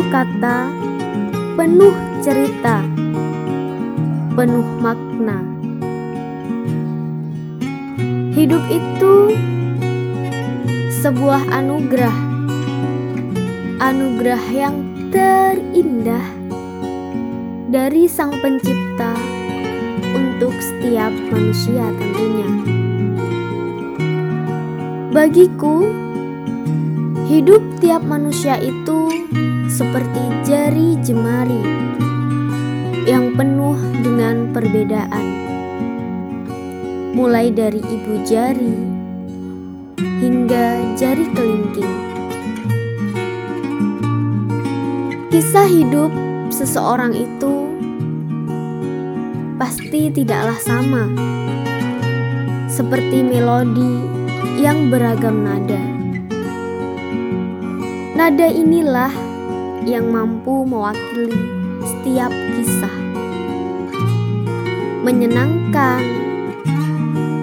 penuh kata, penuh cerita, penuh makna. Hidup itu sebuah anugerah, anugerah yang terindah dari Sang Pencipta untuk setiap manusia, tentunya. Bagiku, hidup tiap manusia itu seperti jari jemari yang penuh dengan perbedaan, mulai dari ibu jari hingga jari kelingking. Kisah hidup seseorang itu pasti tidaklah sama, seperti melodi yang beragam nada. Nada inilah yang mampu mewakili setiap kisah, menyenangkan,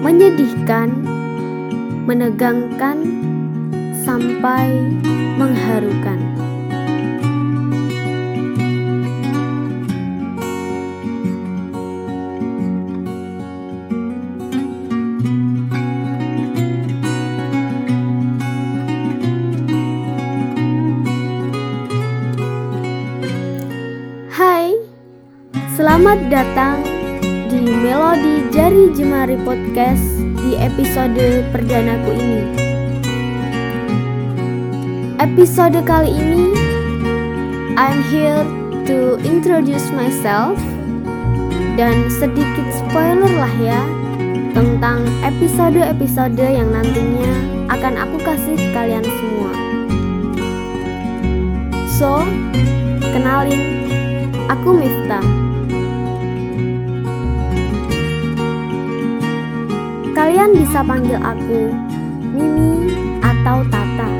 menyedihkan, menegangkan, sampai mengharukan. Selamat datang di Melodi Jari Jemari Podcast di episode perdanaku ini. Episode kali ini, I'm here to introduce myself dan sedikit spoiler lah ya tentang episode-episode yang nantinya akan aku kasih kalian semua. So, kenalin Aku Miftah. Bisa panggil aku Mimi atau Tata.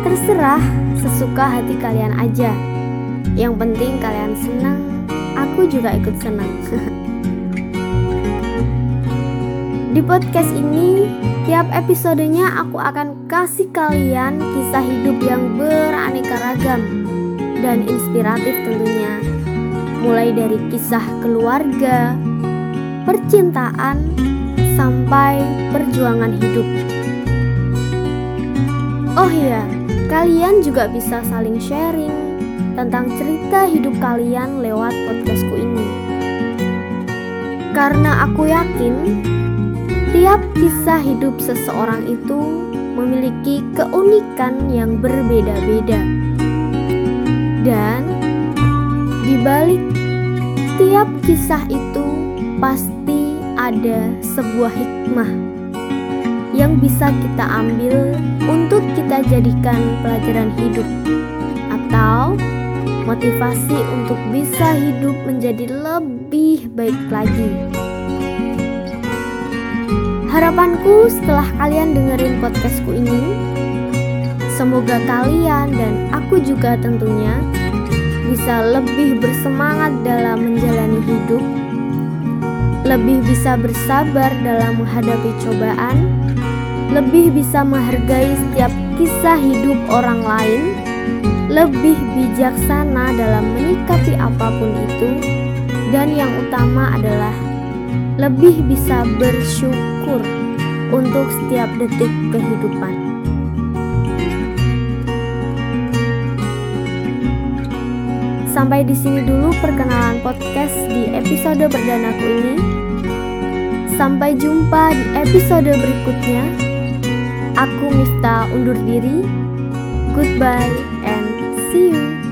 Terserah sesuka hati kalian aja. Yang penting kalian senang, aku juga ikut senang. Di podcast ini, tiap episodenya aku akan kasih kalian kisah hidup yang beraneka ragam dan inspiratif tentunya. Mulai dari kisah keluarga, percintaan, sampai perjuangan hidup. Oh iya, kalian juga bisa saling sharing tentang cerita hidup kalian lewat podcastku ini. Karena aku yakin tiap kisah hidup seseorang itu memiliki keunikan yang berbeda-beda. Dan di balik tiap kisah itu pasti ada sebuah hikmah yang bisa kita ambil untuk kita jadikan pelajaran hidup atau motivasi untuk bisa hidup menjadi lebih baik lagi. Harapanku setelah kalian dengerin podcastku ini, semoga kalian dan aku juga tentunya bisa lebih bersemangat dalam menjalani hidup, lebih bisa bersabar dalam menghadapi cobaan, lebih bisa menghargai setiap kisah hidup orang lain, lebih bijaksana dalam menyikapi apa pun itu, dan yang utama adalah lebih bisa bersyukur untuk setiap detik kehidupan. Sampai di sini dulu perkenalan podcast di episode perdanaku ini. Sampai jumpa di episode berikutnya. Aku Mifta undur diri. Goodbye and see you.